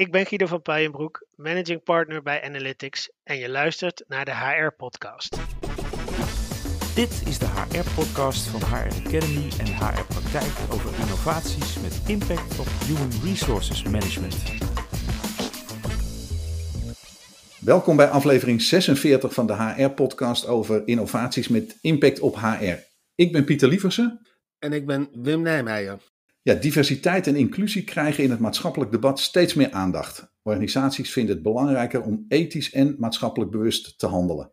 Ik ben Guido van Puijenbroek, managing partner bij Analytics en je luistert naar de HR-podcast. Dit is de HR-podcast van HR Academy en HR Praktijk over innovaties met impact op human resources management. Welkom bij aflevering 46 van de HR-podcast over innovaties met impact op HR. Ik ben Pieter Lieversen. En ik ben Wim Nijmeijer. Ja, diversiteit en inclusie krijgen in het maatschappelijk debat steeds meer aandacht. Organisaties vinden het belangrijker om ethisch en maatschappelijk bewust te handelen.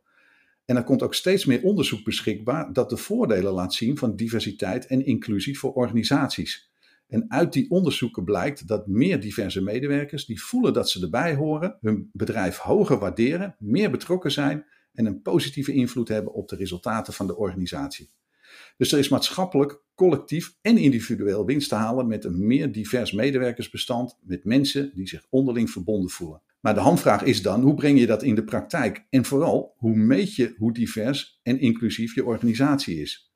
En er komt ook steeds meer onderzoek beschikbaar dat de voordelen laat zien van diversiteit en inclusie voor organisaties. En uit die onderzoeken blijkt dat meer diverse medewerkers die voelen dat ze erbij horen, hun bedrijf hoger waarderen, meer betrokken zijn en een positieve invloed hebben op de resultaten van de organisatie. Dus er is maatschappelijk, collectief en individueel winst te halen met een meer divers medewerkersbestand met mensen die zich onderling verbonden voelen. Maar de hamvraag is dan, hoe breng je dat in de praktijk? En vooral, hoe meet je hoe divers en inclusief je organisatie is?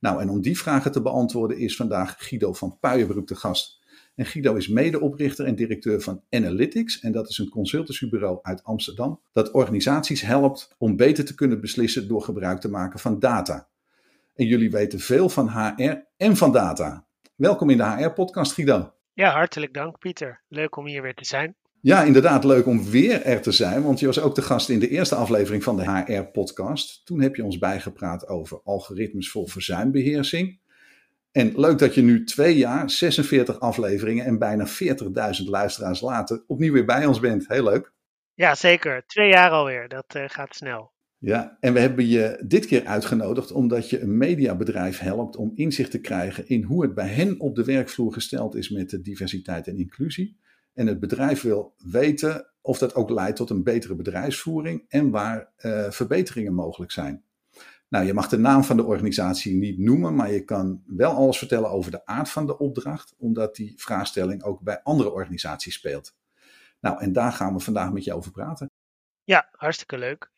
Nou, en om die vragen te beantwoorden is vandaag Guido van Puijenbroek de gast. En Guido is medeoprichter en directeur van Analytics. En dat is een consultancybureau uit Amsterdam. Dat organisaties helpt om beter te kunnen beslissen door gebruik te maken van data. En jullie weten veel van HR en van data. Welkom in de HR-podcast, Guido. Ja, hartelijk dank, Pieter. Leuk om hier weer te zijn. Ja, inderdaad, leuk om weer er te zijn, want je was ook de gast in de eerste aflevering van de HR-podcast. Toen heb je ons bijgepraat over algoritmes voor verzuimbeheersing. En leuk dat je nu twee jaar, 46 afleveringen en bijna 40.000 luisteraars later opnieuw weer bij ons bent. Heel leuk. Ja, zeker. Twee jaar alweer. Dat uh, gaat snel. Ja, en we hebben je dit keer uitgenodigd omdat je een mediabedrijf helpt om inzicht te krijgen in hoe het bij hen op de werkvloer gesteld is met de diversiteit en inclusie. En het bedrijf wil weten of dat ook leidt tot een betere bedrijfsvoering en waar uh, verbeteringen mogelijk zijn. Nou, je mag de naam van de organisatie niet noemen, maar je kan wel alles vertellen over de aard van de opdracht, omdat die vraagstelling ook bij andere organisaties speelt. Nou, en daar gaan we vandaag met je over praten. Ja, hartstikke leuk.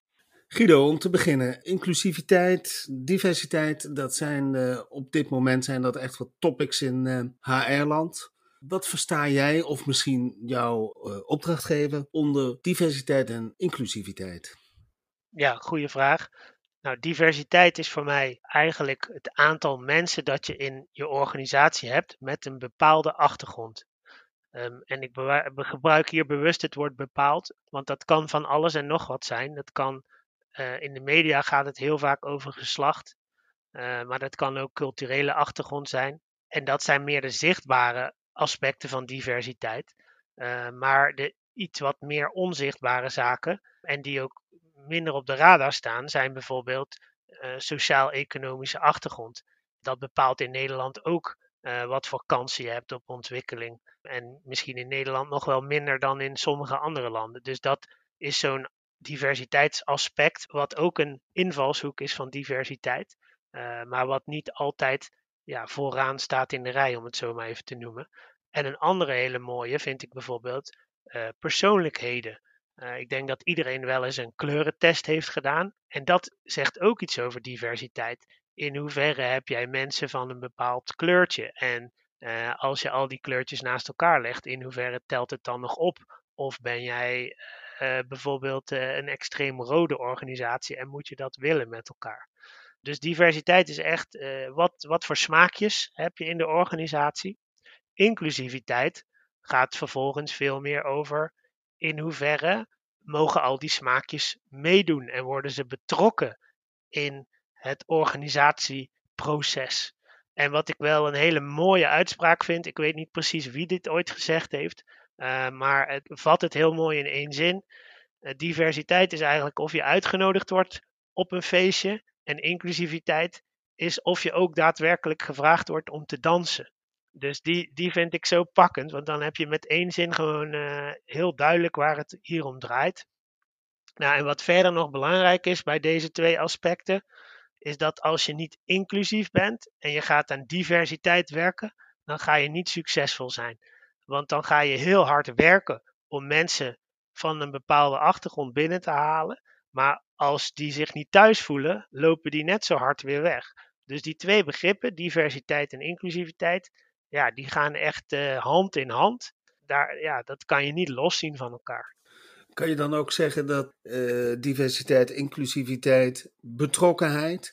Guido, om te beginnen, inclusiviteit, diversiteit, dat zijn uh, op dit moment zijn dat echt wat topics in HR-land. Wat versta jij of misschien jouw uh, opdrachtgever onder diversiteit en inclusiviteit? Ja, goede vraag. Nou, diversiteit is voor mij eigenlijk het aantal mensen dat je in je organisatie hebt met een bepaalde achtergrond. Um, en ik gebruik hier bewust het woord bepaald, want dat kan van alles en nog wat zijn. Dat kan uh, in de media gaat het heel vaak over geslacht, uh, maar dat kan ook culturele achtergrond zijn. En dat zijn meer de zichtbare aspecten van diversiteit. Uh, maar de iets wat meer onzichtbare zaken en die ook minder op de radar staan, zijn bijvoorbeeld sociaal-economische achtergrond. Dat bepaalt in Nederland ook wat voor kansen je hebt op ontwikkeling. En misschien in Nederland nog wel minder dan in sommige andere landen. Dus dat is zo'n diversiteitsaspect, wat ook een invalshoek is van diversiteit, uh, maar wat niet altijd ja, vooraan staat in de rij, om het zo maar even te noemen. En een andere hele mooie vind ik bijvoorbeeld uh, persoonlijkheden. Uh, ik denk dat iedereen wel eens een kleurentest heeft gedaan. En dat zegt ook iets over diversiteit. In hoeverre heb jij mensen van een bepaald kleurtje? En als je al die kleurtjes naast elkaar legt, in hoeverre telt het dan nog op? Of ben jij uh, bijvoorbeeld uh, een extreem rode organisatie en moet je dat willen met elkaar. Dus diversiteit is echt uh, wat, wat voor smaakjes heb je in de organisatie. Inclusiviteit gaat vervolgens veel meer over in hoeverre mogen al die smaakjes meedoen en worden ze betrokken in het organisatieproces. En wat ik wel een hele mooie uitspraak vind, ik weet niet precies wie dit ooit gezegd heeft, uh, maar het vat het heel mooi in één zin. Uh, diversiteit is eigenlijk of je uitgenodigd wordt op een feestje. En inclusiviteit is of je ook daadwerkelijk gevraagd wordt om te dansen. Dus die, die vind ik zo pakkend, want dan heb je met één zin gewoon uh, heel duidelijk waar het hier om draait. Nou, en wat verder nog belangrijk is bij deze twee aspecten, is dat als je niet inclusief bent en je gaat aan diversiteit werken, dan ga je niet succesvol zijn. Want dan ga je heel hard werken om mensen van een bepaalde achtergrond binnen te halen. Maar als die zich niet thuis voelen, lopen die net zo hard weer weg. Dus die twee begrippen, diversiteit en inclusiviteit, ja, die gaan echt uh, hand in hand. daar, ja, dat kan je niet loszien van elkaar. Kan je dan ook zeggen dat uh, diversiteit, inclusiviteit, betrokkenheid,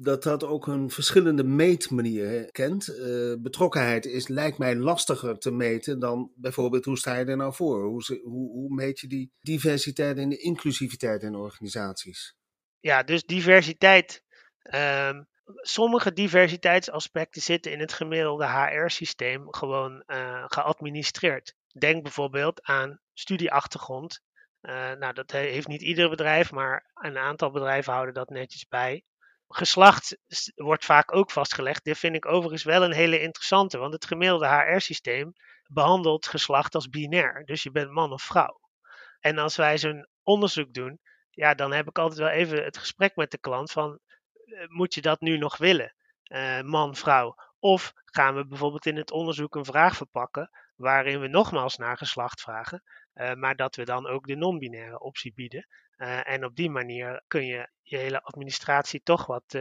dat dat ook een verschillende meetmanier kent? Uh, betrokkenheid is, lijkt mij lastiger te meten dan bijvoorbeeld hoe sta je er nou voor? Hoe, hoe, hoe meet je die diversiteit en de inclusiviteit in organisaties? Ja, dus diversiteit. Um, sommige diversiteitsaspecten zitten in het gemiddelde HR-systeem gewoon uh, geadministreerd. Denk bijvoorbeeld aan studieachtergrond. Uh, nou, dat heeft niet ieder bedrijf, maar een aantal bedrijven houden dat netjes bij. Geslacht wordt vaak ook vastgelegd. Dit vind ik overigens wel een hele interessante, want het gemiddelde HR-systeem behandelt geslacht als binair. Dus je bent man of vrouw. En als wij zo'n onderzoek doen, ja, dan heb ik altijd wel even het gesprek met de klant van eh, moet je dat nu nog willen, uh, man, vrouw? Of gaan we bijvoorbeeld in het onderzoek een vraag verpakken waarin we nogmaals naar geslacht vragen, maar dat we dan ook de non-binaire optie bieden. en op die manier kun je je hele administratie toch wat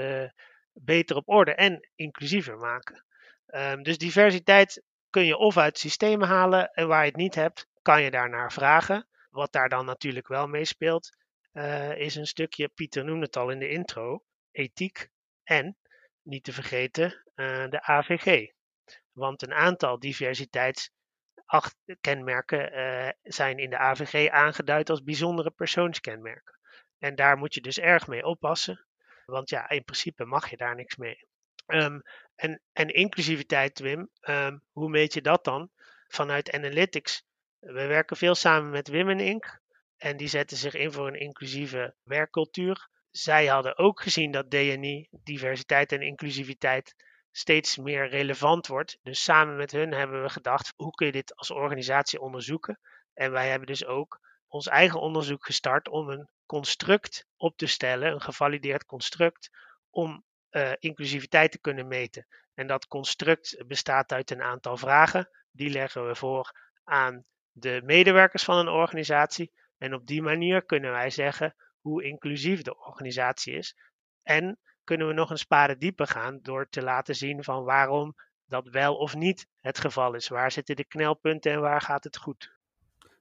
beter op orde en inclusiever maken. Um, dus diversiteit kun je of uit systemen halen en waar je het niet hebt, kan je daarnaar vragen. Wat daar dan natuurlijk wel meespeelt, is een stukje, Pieter noemde het al in de intro, ethiek en, niet te vergeten, uh, de AVG. Want een aantal diversiteitskenmerken uh, zijn in de AVG aangeduid als bijzondere persoonskenmerken. En daar moet je dus erg mee oppassen, want ja, in principe mag je daar niks mee. Um, en, en inclusiviteit, Wim, um, hoe meet je dat dan? Vanuit Analytics. We werken veel samen met Women Inc. En die zetten zich in voor een inclusieve werkcultuur zij hadden ook gezien dat DNI, diversiteit en inclusiviteit, steeds meer relevant wordt. Dus samen met hun hebben we gedacht, hoe kun je dit als organisatie onderzoeken? En wij hebben dus ook ons eigen onderzoek gestart om een construct op te stellen, een gevalideerd construct, om uh, inclusiviteit te kunnen meten. En dat construct bestaat uit een aantal vragen. Die leggen we voor aan de medewerkers van een organisatie. En op die manier kunnen wij zeggen hoe inclusief de organisatie is. En kunnen we nog een spade dieper gaan door te laten zien van waarom dat wel of niet het geval is. Waar zitten de knelpunten en waar gaat het goed?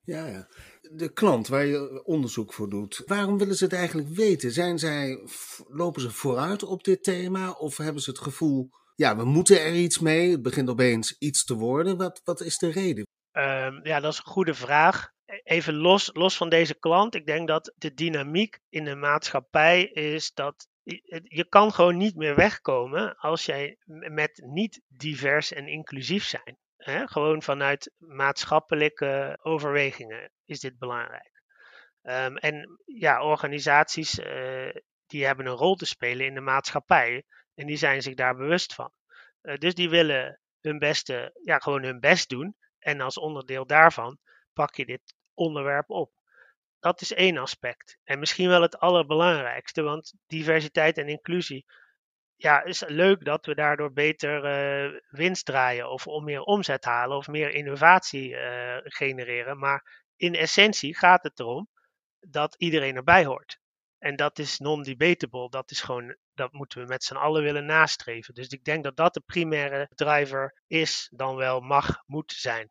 Ja, ja. De klant waar je onderzoek voor doet, waarom willen ze het eigenlijk weten? Zijn zij, lopen ze vooruit op dit thema of hebben ze het gevoel, ja, we moeten er iets mee, het begint opeens iets te worden? Wat, wat is de reden? Um, ja, dat is een goede vraag even los, los van deze klant, ik denk dat de dynamiek in de maatschappij is dat je kan gewoon niet meer wegkomen als jij met niet divers en inclusief zijn. Hè? Gewoon vanuit maatschappelijke overwegingen is dit belangrijk. Um, en ja, organisaties uh, die hebben een rol te spelen in de maatschappij en die zijn zich daar bewust van. Uh, dus die willen hun beste, ja, gewoon hun best doen. En als onderdeel daarvan pak je dit onderwerp op. Dat is één aspect. En misschien wel het allerbelangrijkste, want diversiteit en inclusie. Ja, is leuk dat we daardoor beter uh, winst draaien of om meer omzet halen of meer innovatie uh, genereren. Maar in essentie gaat het erom dat iedereen erbij hoort. En dat is non-debatable. Dat is gewoon, dat moeten we met z'n allen willen nastreven. Dus ik denk dat dat de primaire driver is, dan wel mag, moet zijn.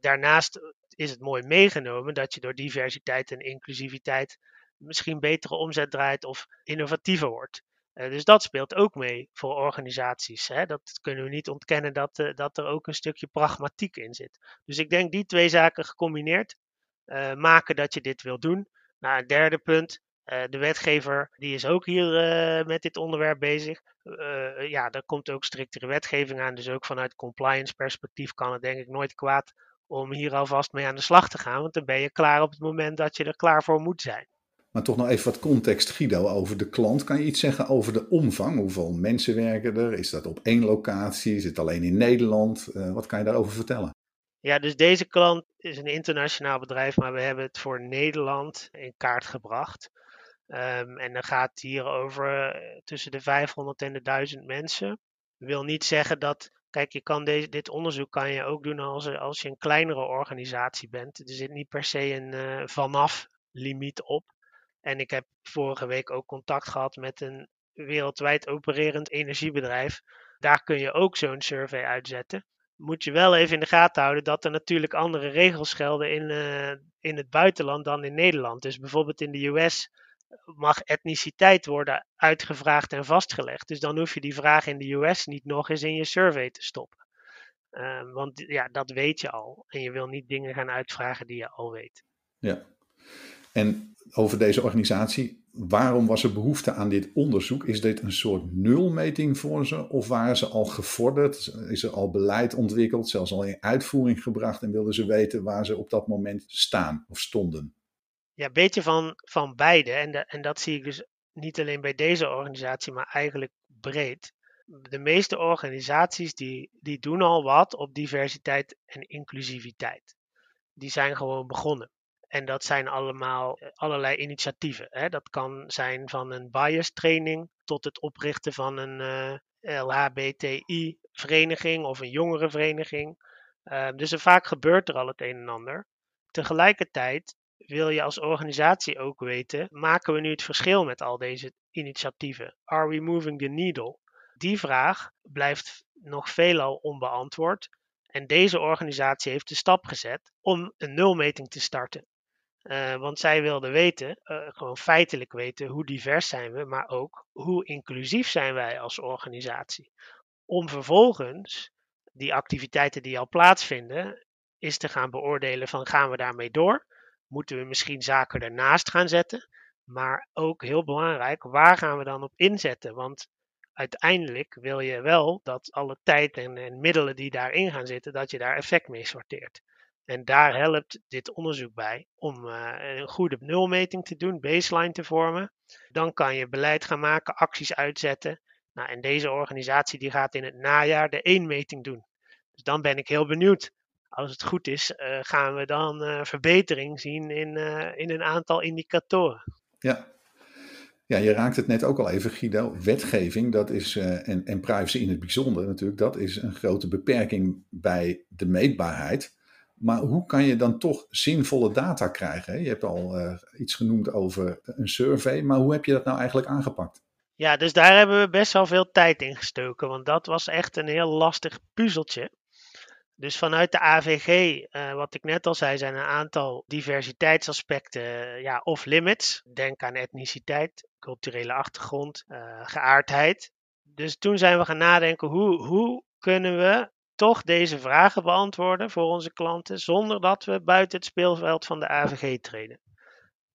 Daarnaast is het mooi meegenomen dat je door diversiteit en inclusiviteit misschien betere omzet draait of innovatiever wordt. Uh, dus dat speelt ook mee voor organisaties. Hè? Dat kunnen we niet ontkennen dat, uh, dat er ook een stukje pragmatiek in zit. Dus ik denk die twee zaken gecombineerd uh, maken dat je dit wil doen. Nou, een derde punt. de wetgever die is ook hier met dit onderwerp bezig. ja, er komt ook striktere wetgeving aan. Dus ook vanuit compliance perspectief kan het denk ik nooit kwaad om hier alvast mee aan de slag te gaan. Want dan ben je klaar op het moment dat je er klaar voor moet zijn. Maar toch nog even wat context, Guido, over de klant. Kan je iets zeggen over de omvang? Hoeveel mensen werken er? Is dat op één locatie? Is het alleen in Nederland? Uh, wat kan je daarover vertellen? Ja, dus deze klant is een internationaal bedrijf, maar we hebben het voor Nederland in kaart gebracht. Um, en dan gaat het hier over eh, tussen de 500 en de 1000 mensen. Dat wil niet zeggen dat Kijk, je kan deze, dit onderzoek kan je ook doen als, als je een kleinere organisatie bent. Er zit niet per se een uh, vanaf limiet op. En ik heb vorige week ook contact gehad met een wereldwijd opererend energiebedrijf. Daar kun je ook zo'n survey uitzetten. moet je wel even in de gaten houden dat er natuurlijk andere regels gelden in, uh, in het buitenland dan in Nederland. Dus bijvoorbeeld in de US mag etniciteit worden uitgevraagd en vastgelegd. Dus dan hoef je die vraag in de US niet nog eens in je survey te stoppen. Uh, want ja, dat weet je al. En je wil niet dingen gaan uitvragen die je al weet. Ja. En over deze organisatie, waarom was er behoefte aan dit onderzoek? Is dit een soort nulmeting voor ze? Of waren ze al gevorderd? Is er al beleid ontwikkeld, zelfs al in uitvoering gebracht en wilden ze weten waar ze op dat moment staan of stonden? Ja, een beetje van, van beide. En, en dat zie ik dus niet alleen bij deze organisatie, maar eigenlijk breed. De meeste organisaties die, die doen al wat op diversiteit en inclusiviteit. Die zijn gewoon begonnen. En dat zijn allemaal eh, allerlei initiatieven. Hè. Dat kan zijn van een bias training tot het oprichten van een eh, LHBTI-vereniging of een jongerenvereniging. Uh, dus er vaak gebeurt er al het een en ander. Tegelijkertijd wil je als organisatie ook weten: maken we nu het verschil met al deze initiatieven? Are we moving the needle? Die vraag blijft nog veelal onbeantwoord. En deze organisatie heeft de stap gezet om een nulmeting te starten. Uh, want zij wilden weten, uh, gewoon feitelijk weten, hoe divers zijn we, maar ook hoe inclusief zijn wij als organisatie. Om vervolgens die activiteiten die al plaatsvinden, is te gaan beoordelen van gaan we daarmee door? Moeten we misschien zaken ernaast gaan zetten? Maar ook heel belangrijk, waar gaan we dan op inzetten? Want uiteindelijk wil je wel dat alle tijd en, en middelen die daarin gaan zitten, dat je daar effect mee sorteert. En daar helpt dit onderzoek bij om uh, een goede nulmeting te doen, baseline te vormen. Dan kan je beleid gaan maken, acties uitzetten. Nou, en deze organisatie die gaat in het najaar de één-meting doen. Dus dan ben ik heel benieuwd. Als het goed is, uh, gaan we dan uh, verbetering zien in, in een aantal indicatoren. Ja. ja, je raakt het net ook al even, Guido. Wetgeving, dat is, en, en privacy in het bijzonder natuurlijk, dat is een grote beperking bij de meetbaarheid. Maar hoe kan je dan toch zinvolle data krijgen? Je hebt al uh, iets genoemd over een survey, maar hoe heb je dat nou eigenlijk aangepakt? Ja, dus daar hebben we best wel veel tijd in gestoken, want dat was echt een heel lastig puzzeltje. Dus vanuit de AVG, eh, wat ik net al zei, zijn een aantal diversiteitsaspecten uh, ja, of limits. Denk aan etniciteit, culturele achtergrond, geaardheid. Dus toen zijn we gaan nadenken, hoe, hoe kunnen we toch deze vragen beantwoorden voor onze klanten zonder dat we buiten het speelveld van de AVG treden.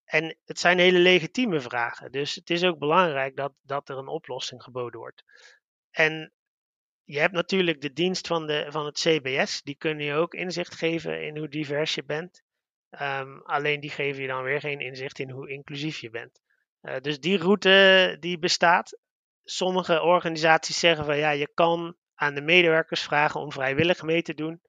En het zijn hele legitieme vragen, dus het is ook belangrijk dat, dat er een oplossing geboden wordt. En je hebt natuurlijk de dienst van, de, van het CBS, die kunnen je ook inzicht geven in hoe divers je bent. Um, alleen die geven je dan weer geen inzicht in hoe inclusief je bent. Uh, dus die route die bestaat. Sommige organisaties zeggen van ja, je kan aan de medewerkers vragen om vrijwillig mee te doen.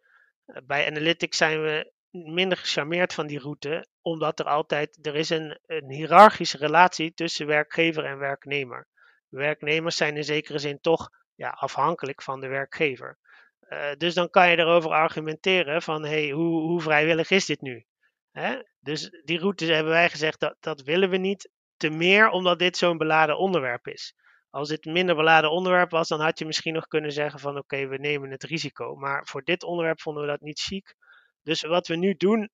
Eh, bij Analytics zijn we minder gecharmeerd van die route, omdat er altijd er is een, een hiërarchische relatie tussen werkgever en werknemer. Werknemers zijn in zekere zin toch ja, afhankelijk van de werkgever. Uh, dus dan kan je erover argumenteren van hey, hoe, hoe vrijwillig is dit nu? Hè? Dus die route hebben wij gezegd dat, dat willen we niet. Te meer omdat dit zo'n beladen onderwerp is. Als dit een minder beladen onderwerp was, dan had je misschien nog kunnen zeggen van oké, we nemen het risico. Maar voor dit onderwerp vonden we dat niet chic. Dus wat we nu doen, uh,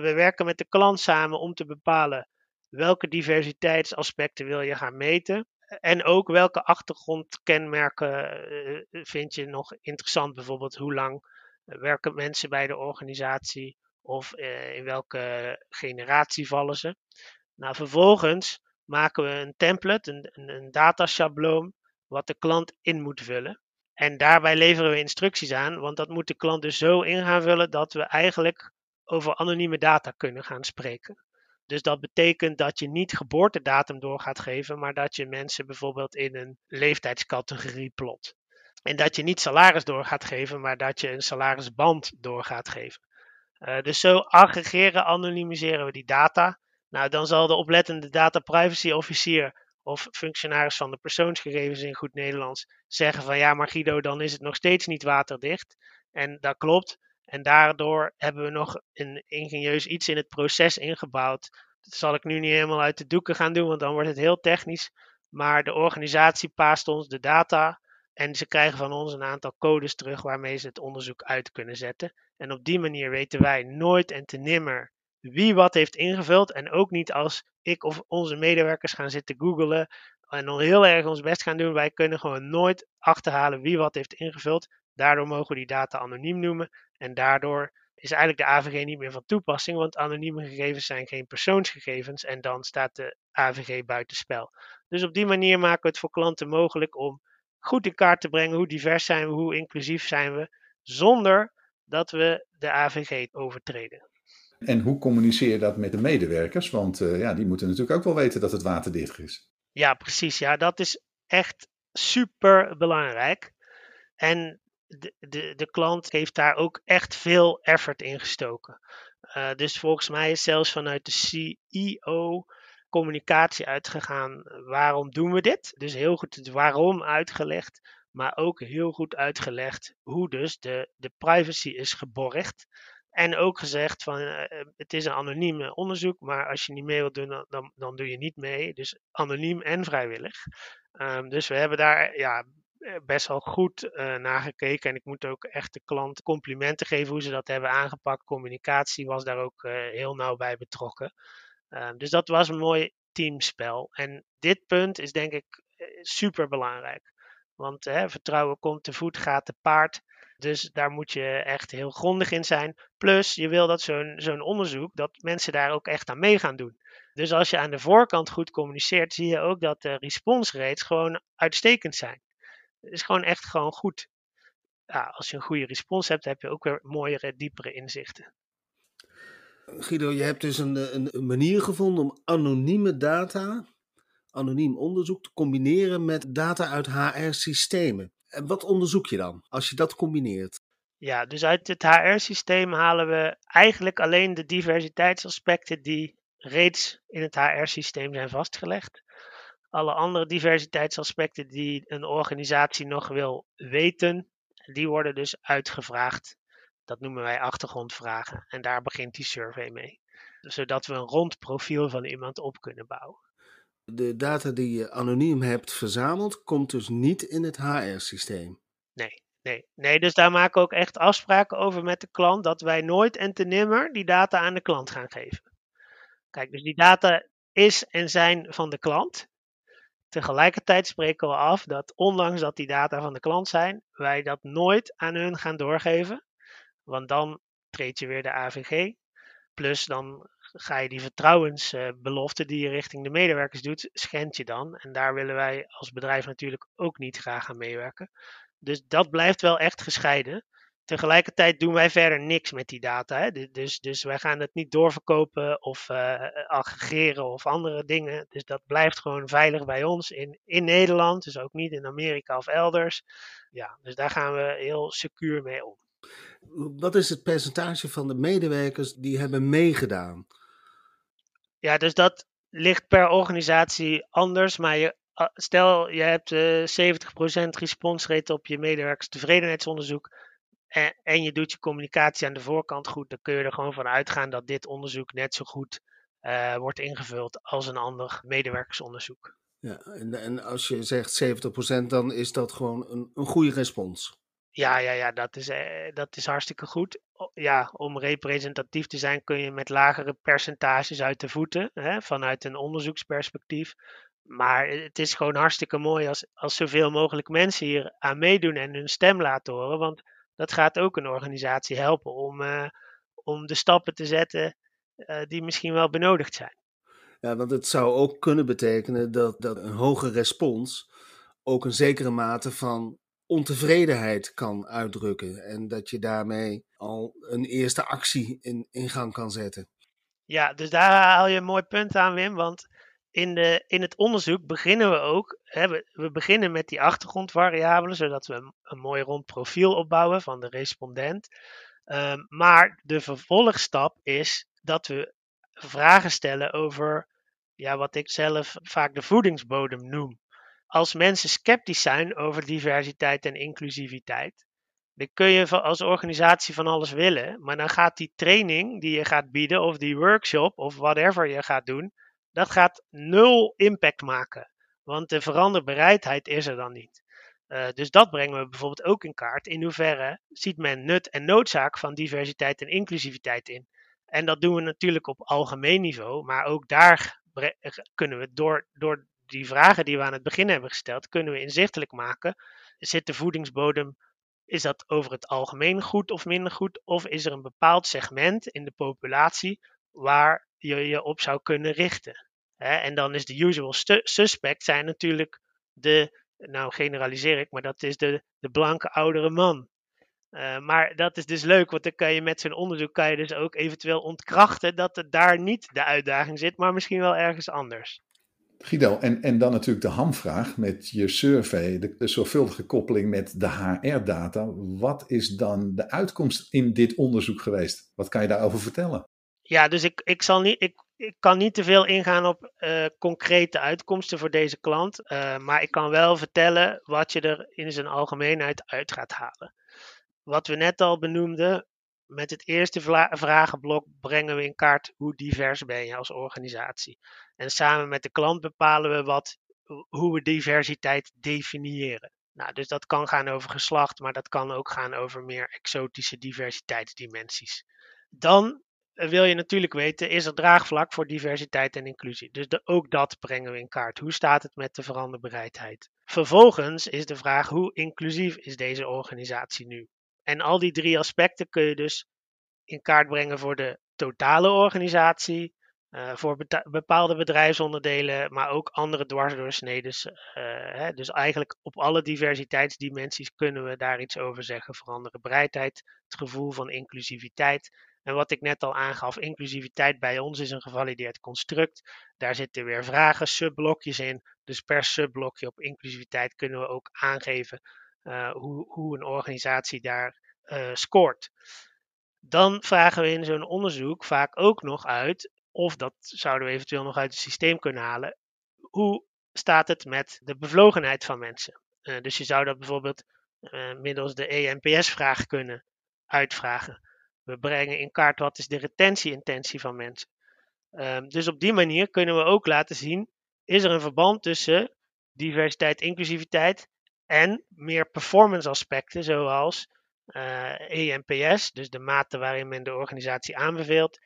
we werken met de klant samen om te bepalen welke diversiteitsaspecten wil je gaan meten. En ook welke achtergrondkenmerken uh, vind je nog interessant. Bijvoorbeeld hoe lang werken mensen bij de organisatie of uh, in welke generatie vallen ze. Nou, vervolgens maken we een template, een, een, een wat de klant in moet vullen. En daarbij leveren we instructies aan, want dat moet de klant dus zo in gaan vullen dat we eigenlijk over anonieme data kunnen gaan spreken. Dus dat betekent dat je niet geboortedatum door gaat geven, maar dat je mensen bijvoorbeeld in een leeftijdscategorie plot. En dat je niet salaris door gaat geven, maar dat je een salarisband door gaat geven. Uh, dus zo aggregeren, anonimiseren we die data. Nou, dan zal de oplettende data privacy officier of functionaris van de persoonsgegevens in goed Nederlands zeggen van ja, maar Guido, dan is het nog steeds niet waterdicht. En dat klopt. En daardoor hebben we nog een ingenieus iets in het proces ingebouwd. Dat zal ik nu niet helemaal uit de doeken gaan doen, want dan wordt het heel technisch. Maar de organisatie paast ons de data En ze krijgen van ons een aantal codes terug waarmee ze het onderzoek uit kunnen zetten. En op die manier weten wij nooit en te nimmer wie wat heeft ingevuld. En ook niet als ik of onze medewerkers gaan zitten googlen en dan heel erg ons best gaan doen. Wij kunnen gewoon nooit achterhalen wie wat heeft ingevuld. Daardoor mogen we die data anoniem noemen. En daardoor is eigenlijk de AVG niet meer van toepassing, want anonieme gegevens zijn geen persoonsgegevens en dan staat de AVG buitenspel. Dus op die manier maken we het voor klanten mogelijk om goed in kaart te brengen hoe divers zijn we, hoe inclusief zijn we, zonder dat we de AVG overtreden. En hoe communiceer je dat met de medewerkers? Want uh, ja, die moeten natuurlijk ook wel weten dat het waterdicht is. Ja, precies. Ja, dat is echt super belangrijk. En de, de, de klant heeft daar ook echt veel effort in gestoken. Uh, dus volgens mij is zelfs vanuit de CEO communicatie uitgegaan. Waarom doen we dit? Dus heel goed het waarom uitgelegd, maar ook heel goed uitgelegd hoe dus de, de privacy is geborgd. En ook gezegd van uh, het is een anoniem onderzoek, maar als je niet mee wilt doen, dan, dan doe je niet mee. Dus anoniem en vrijwillig. Um, dus we hebben daar ja, best wel goed uh, naar gekeken. En ik moet ook echt de klant complimenten geven hoe ze dat hebben aangepakt. Communicatie was daar ook heel nauw bij betrokken. Uh, dus dat was een mooi teamspel. En dit punt is denk ik super belangrijk. Want vertrouwen komt te voet, gaat te paard. Dus daar moet je echt heel grondig in zijn. Plus, je wil dat zo'n zo'n onderzoek, dat mensen daar ook echt aan mee gaan doen. Dus als je aan de voorkant goed communiceert, zie je ook dat de response rates gewoon uitstekend zijn. Het is gewoon echt gewoon goed. Ja, als je een goede respons hebt, heb je ook weer mooiere, diepere inzichten. Guido, je hebt dus een, een manier gevonden om anonieme data, anoniem onderzoek, te combineren met data uit HR-systemen. En wat onderzoek je dan als je dat combineert? Ja, dus uit het HR-systeem halen we eigenlijk alleen de diversiteitsaspecten die reeds in het HR-systeem zijn vastgelegd. Alle andere diversiteitsaspecten die een organisatie nog wil weten, die worden dus uitgevraagd. Dat noemen wij achtergrondvragen en daar begint die survey mee. Zodat we een rond profiel van iemand op kunnen bouwen. De data die je anoniem hebt verzameld, komt dus niet in het HR-systeem. Nee, nee, nee. Dus daar maken we ook echt afspraken over met de klant dat wij nooit en te nimmer die data aan de klant gaan geven. Kijk, dus die data is en zijn van de klant. Tegelijkertijd spreken we af dat ondanks dat die data van de klant zijn, wij dat nooit aan hun gaan doorgeven. Want dan treed je weer de AVG. Plus dan ga je die vertrouwensbelofte die je richting de medewerkers doet, schend je dan. En daar willen wij als bedrijf natuurlijk ook niet graag aan meewerken. Dus dat blijft wel echt gescheiden. Tegelijkertijd doen wij verder niks met die data. Hè? Dus, dus wij gaan het niet doorverkopen of uh, aggregeren of andere dingen. Dus dat blijft gewoon veilig bij ons in, in Nederland. Dus ook niet in Amerika of elders. Ja, dus daar gaan we heel secuur mee om. Wat is het percentage van de medewerkers die hebben meegedaan? Ja, dus dat ligt per organisatie anders. Maar je, stel je hebt uh, 70% response rate op je medewerkers tevredenheidsonderzoek en, en, je doet je communicatie aan de voorkant goed, dan kun je er gewoon van uitgaan dat dit onderzoek net zo goed uh, wordt ingevuld als een ander medewerkersonderzoek. Ja, en, en als je zegt 70%, dan is dat gewoon een, een goede respons. Ja, ja, ja dat, is, eh, dat is hartstikke goed. Ja, om representatief te zijn kun je met lagere percentages uit de voeten, hè, vanuit een onderzoeksperspectief. Maar het is gewoon hartstikke mooi als, als zoveel mogelijk mensen hier aan meedoen en hun stem laten horen. Want dat gaat ook een organisatie helpen om, uh, om de stappen te zetten uh, die misschien wel benodigd zijn. Ja, want het zou ook kunnen betekenen dat, dat een hoge respons ook een zekere mate van ontevredenheid kan uitdrukken. En dat je daarmee al een eerste actie in, gang kan zetten. Ja, dus daar haal je een mooi punt aan, Wim. Want in, de, in het onderzoek beginnen we ook. Hè, we, beginnen met die achtergrondvariabelen, zodat we een, mooi rond profiel opbouwen van de respondent. Um, maar de vervolgstap is dat we vragen stellen over ja, wat ik zelf vaak de voedingsbodem noem. Als mensen sceptisch zijn over diversiteit en inclusiviteit, dan kun je als organisatie van alles willen, maar dan gaat die training die je gaat bieden, of die workshop, of whatever je gaat doen, dat gaat nul impact maken. Want de veranderbereidheid is er dan niet. Uh, dus dat brengen we bijvoorbeeld ook in kaart. In hoeverre ziet men nut en noodzaak van diversiteit en inclusiviteit in? En dat doen we natuurlijk op algemeen niveau, maar ook daar kunnen we door, door die vragen die we aan het begin hebben gesteld, kunnen we inzichtelijk maken. Zit de voedingsbodem, is dat over het algemeen goed of minder goed? Of is er een bepaald segment in de populatie waar je je op zou kunnen richten? en dan is de usual suspect zijn natuurlijk de, nou generaliseer ik, maar dat is de, de blanke oudere man. Uh, maar dat is dus leuk, want dan kan je met zo'n onderzoek kan je dus ook eventueel ontkrachten dat het daar niet de uitdaging zit, maar misschien wel ergens anders. Guido, en, en dan natuurlijk de hamvraag met je survey, de, de zorgvuldige koppeling met de HR-data. Wat is dan de uitkomst in dit onderzoek geweest? Wat kan je daarover vertellen? Ja, dus ik, ik, zal niet, ik, ik kan niet te veel ingaan op uh, concrete uitkomsten voor deze klant. Uh, maar ik kan wel vertellen wat je er in zijn algemeenheid uit gaat halen. Wat we net al benoemden, met het eerste vragenblok brengen we in kaart hoe divers ben je als organisatie. En samen met de klant bepalen we wat, hoe we diversiteit definiëren. Nou, dus dat kan gaan over geslacht, maar dat kan ook gaan over meer exotische diversiteitsdimensies. Dan wil je natuurlijk weten, is er draagvlak voor diversiteit en inclusie? Dus ook dat brengen we in kaart. Hoe staat het met de veranderbereidheid? Vervolgens is de vraag, hoe inclusief is deze organisatie nu? En al die drie aspecten kun je dus in kaart brengen voor de totale organisatie, uh, voor bepaalde bedrijfsonderdelen, maar ook andere dwarsdoorsneden. Uh, dus eigenlijk op alle diversiteitsdimensies kunnen we daar iets over zeggen. Veranderen bereidheid, het gevoel van inclusiviteit. En wat ik net al aangaf, inclusiviteit bij ons is een gevalideerd construct. Daar zitten weer vragen, subblokjes in. Dus per subblokje op inclusiviteit kunnen we ook aangeven hoe, hoe een organisatie daar uh, scoort. Dan vragen we in zo'n onderzoek vaak ook nog uit, of dat zouden we eventueel nog uit het systeem kunnen halen, hoe staat het met de bevlogenheid van mensen? Uh, dus je zou dat bijvoorbeeld middels de ENPS-vraag kunnen uitvragen. We brengen in kaart wat is de retentie-intentie van mensen. Um, dus op die manier kunnen we ook laten zien, is er een verband tussen diversiteit, inclusiviteit en meer performance aspecten, zoals uh, eh, ENPS, dus de mate waarin men de organisatie aanbeveelt,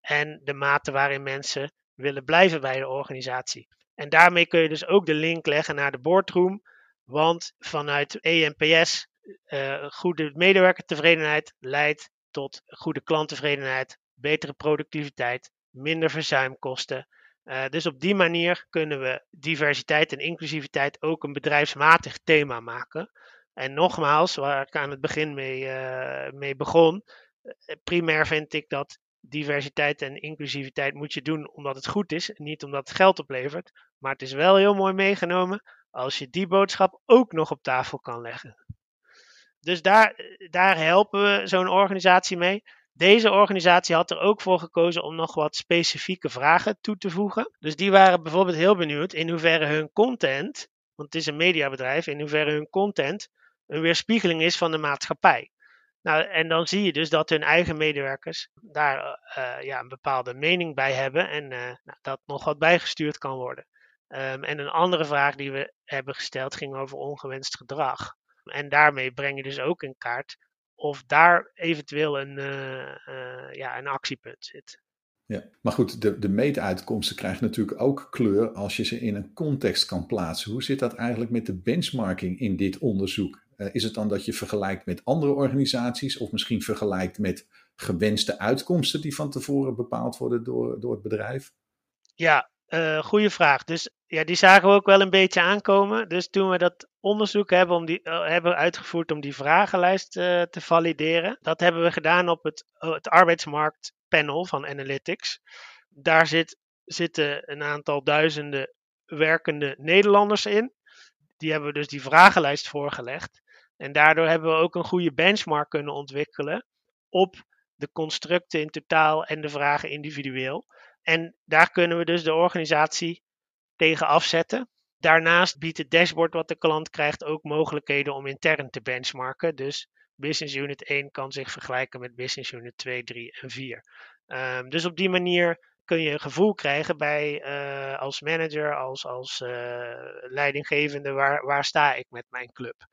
en de mate waarin mensen willen blijven bij de organisatie. En daarmee kun je dus ook de link leggen naar de boardroom, want vanuit ENPS, uh, eh, goede medewerkertevredenheid leidt tot goede klanttevredenheid, betere productiviteit, minder verzuimkosten uh, dus op die manier kunnen we diversiteit en inclusiviteit ook een bedrijfsmatig thema maken. En nogmaals, waar ik aan het begin mee, uh, mee begon, eh, primair vind ik dat diversiteit en inclusiviteit moet je doen omdat het goed is niet omdat het geld oplevert. Maar het is wel heel mooi meegenomen als je die boodschap ook nog op tafel kan leggen. Dus daar, daar helpen we zo'n organisatie mee. Deze organisatie had er ook voor gekozen om nog wat specifieke vragen toe te voegen. Dus die waren bijvoorbeeld heel benieuwd in hoeverre hun content, want het is een mediabedrijf, in hoeverre hun content een weerspiegeling is van de maatschappij. Nou, en dan zie je dus dat hun eigen medewerkers daar uh, ja, een bepaalde mening bij hebben en uh, nou, dat nog wat bijgestuurd kan worden. Um, en een andere vraag die we hebben gesteld ging over ongewenst gedrag. En daarmee breng je dus ook in kaart of daar eventueel een, uh, uh, ja, een actiepunt zit. Ja, maar goed, de, de meetuitkomsten krijgen natuurlijk ook kleur als je ze in een context kan plaatsen. Hoe zit dat eigenlijk met de benchmarking in dit onderzoek? Uh, is het dan dat je vergelijkt met andere organisaties of misschien vergelijkt met gewenste uitkomsten die van tevoren bepaald worden door, door het bedrijf? Ja, uh, goede vraag. Dus ja, die zagen we ook wel een beetje aankomen. Dus toen we dat onderzoek hebben, om die, uh, hebben uitgevoerd om die vragenlijst uh, te valideren, dat hebben we gedaan op het, het arbeidsmarktpanel van Analytics. Daar zit, zitten een aantal duizenden werkende Nederlanders in. Die hebben we dus die vragenlijst voorgelegd. En daardoor hebben we ook een goede benchmark kunnen ontwikkelen op de constructen in totaal en de vragen individueel. En daar kunnen we dus de organisatie tegen afzetten. Daarnaast biedt het dashboard wat de klant krijgt ook mogelijkheden om intern te benchmarken. Dus Business Unit 1 kan zich vergelijken met Business Unit 2, 3 en 4. Um, dus op die manier kun je een gevoel krijgen bij uh, als manager, als, als uh, leidinggevende, waar, waar sta ik met mijn club.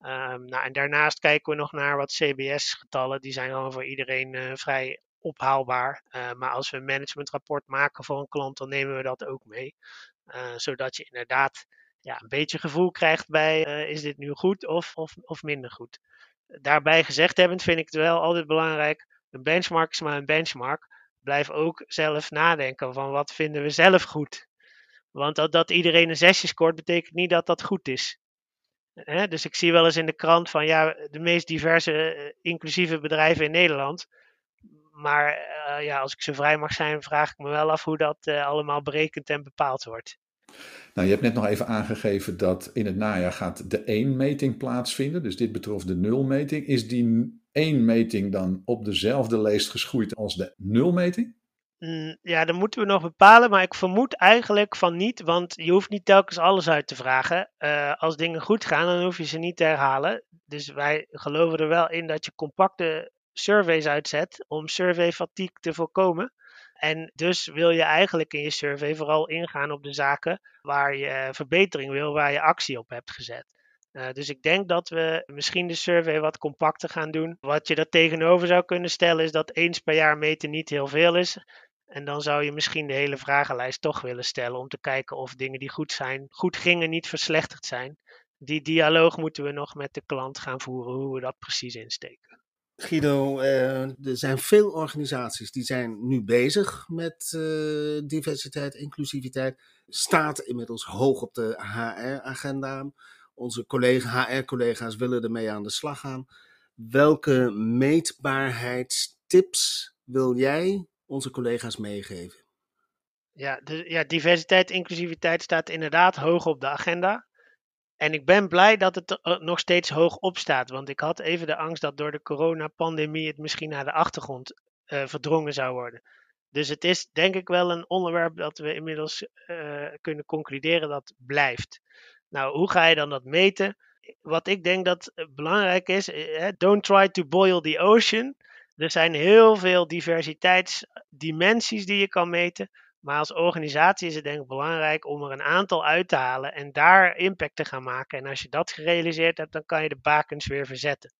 Um, nou, en daarnaast kijken we nog naar wat CBS-getallen. Die zijn gewoon voor iedereen uh, vrij ophaalbaar. maar als we een managementrapport maken voor een klant, dan nemen we dat ook mee. zodat je inderdaad ja, een beetje gevoel krijgt bij is dit nu goed of, of, of minder goed. Daarbij gezegd hebbend vind ik het wel altijd belangrijk. Een benchmark is maar een benchmark blijf ook zelf nadenken van wat vinden we zelf goed. Want dat, iedereen een zesje scoort, betekent niet dat dat goed is. dus ik zie wel eens in de krant van ja, de meest diverse inclusieve bedrijven in Nederland. Maar uh, ja, als ik zo vrij mag zijn, vraag ik me wel af hoe dat uh, allemaal berekend en bepaald wordt. Nou, je hebt net nog even aangegeven dat in het najaar gaat de één meting plaatsvinden. Dus dit betrof de nulmeting. Is die één meting dan op dezelfde leest geschoeid als de nulmeting? Mm, ja, dat moeten we nog bepalen, maar ik vermoed eigenlijk van niet, want je hoeft niet telkens alles uit te vragen. Uh, als dingen goed gaan, dan hoef je ze niet te herhalen. Dus wij geloven er wel in dat je compacte surveys uitzet om survey fatigue te voorkomen. En dus wil je eigenlijk in je survey vooral ingaan op de zaken waar je verbetering wil, waar je actie op hebt gezet. Uh, dus ik denk dat we misschien de survey wat compacter gaan doen. Wat je er tegenover zou kunnen stellen is dat eens per jaar meten niet heel veel is. En dan zou je misschien de hele vragenlijst toch willen stellen om te kijken of dingen die goed zijn, goed gingen, niet verslechterd zijn. Die dialoog moeten we nog met de klant gaan voeren, hoe we dat precies insteken. Guido, uh, er zijn veel organisaties die zijn nu bezig met uh, diversiteit, inclusiviteit. Staat inmiddels hoog op de HR-agenda. Onze collega, HR-collega's willen ermee aan de slag gaan. Welke meetbaarheidstips wil jij onze collega's meegeven? Ja, de, ja, diversiteit, inclusiviteit staat inderdaad hoog op de agenda. En ik ben blij dat het er nog steeds hoog op staat. Want ik had even de angst dat door de coronapandemie het misschien naar de achtergrond uh, verdrongen zou worden. Dus het is denk ik wel een onderwerp dat we inmiddels uh, kunnen concluderen dat blijft. Nou, hoe ga je dan dat meten? Wat ik denk dat belangrijk is, eh, don't try to boil the ocean. Er zijn heel veel diversiteitsdimensies die je kan meten. Maar als organisatie is het denk ik belangrijk om er een aantal uit te halen en daar impact te gaan maken. En als je dat gerealiseerd hebt, dan kan je de bakens weer verzetten.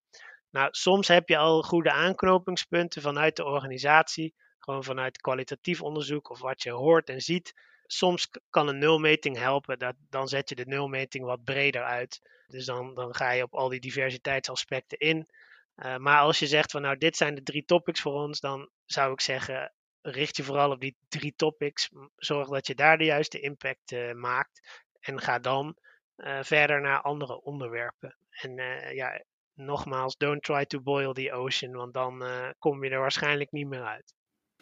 Nou, soms heb je al goede aanknopingspunten vanuit de organisatie, gewoon vanuit kwalitatief onderzoek of wat je hoort en ziet. Soms kan een nulmeting helpen, dat, dan zet je de nulmeting wat breder uit. Dus dan, dan ga je op al die diversiteitsaspecten in. Uh, maar als je zegt van nou dit zijn de drie topics voor ons, dan zou ik zeggen richt je vooral op die drie topics. Zorg dat je daar de juiste impact uh, maakt. En ga dan uh, verder naar andere onderwerpen. En ja, nogmaals, don't try to boil the ocean, want dan kom je er waarschijnlijk niet meer uit.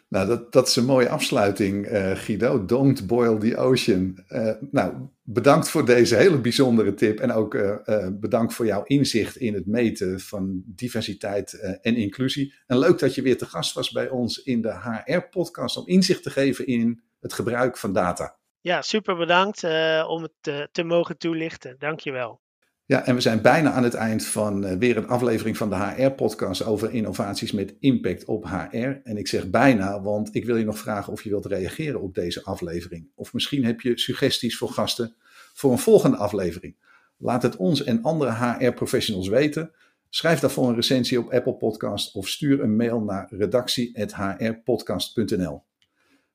Nou, dat, dat is een mooie afsluiting, uh, Guido. Don't boil the ocean. Uh, nou, bedankt voor deze hele bijzondere tip. En ook uh, bedankt voor jouw inzicht in het meten van diversiteit en inclusie. En leuk dat je weer te gast was bij ons in de HR-podcast om inzicht te geven in het gebruik van data. Ja, super bedankt om het te, te mogen toelichten. Dankjewel. Ja, en we zijn bijna aan het eind van uh, weer een aflevering van de HR-podcast over innovaties met impact op HR. En ik zeg bijna, want ik wil je nog vragen of je wilt reageren op deze aflevering. Of misschien heb je suggesties voor gasten voor een volgende aflevering. Laat het ons en andere HR-professionals weten. Schrijf daarvoor een recensie op Apple Podcast of stuur een mail naar redactie.hrpodcast.nl.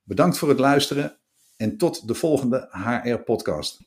Bedankt voor het luisteren en tot de volgende HR-podcast.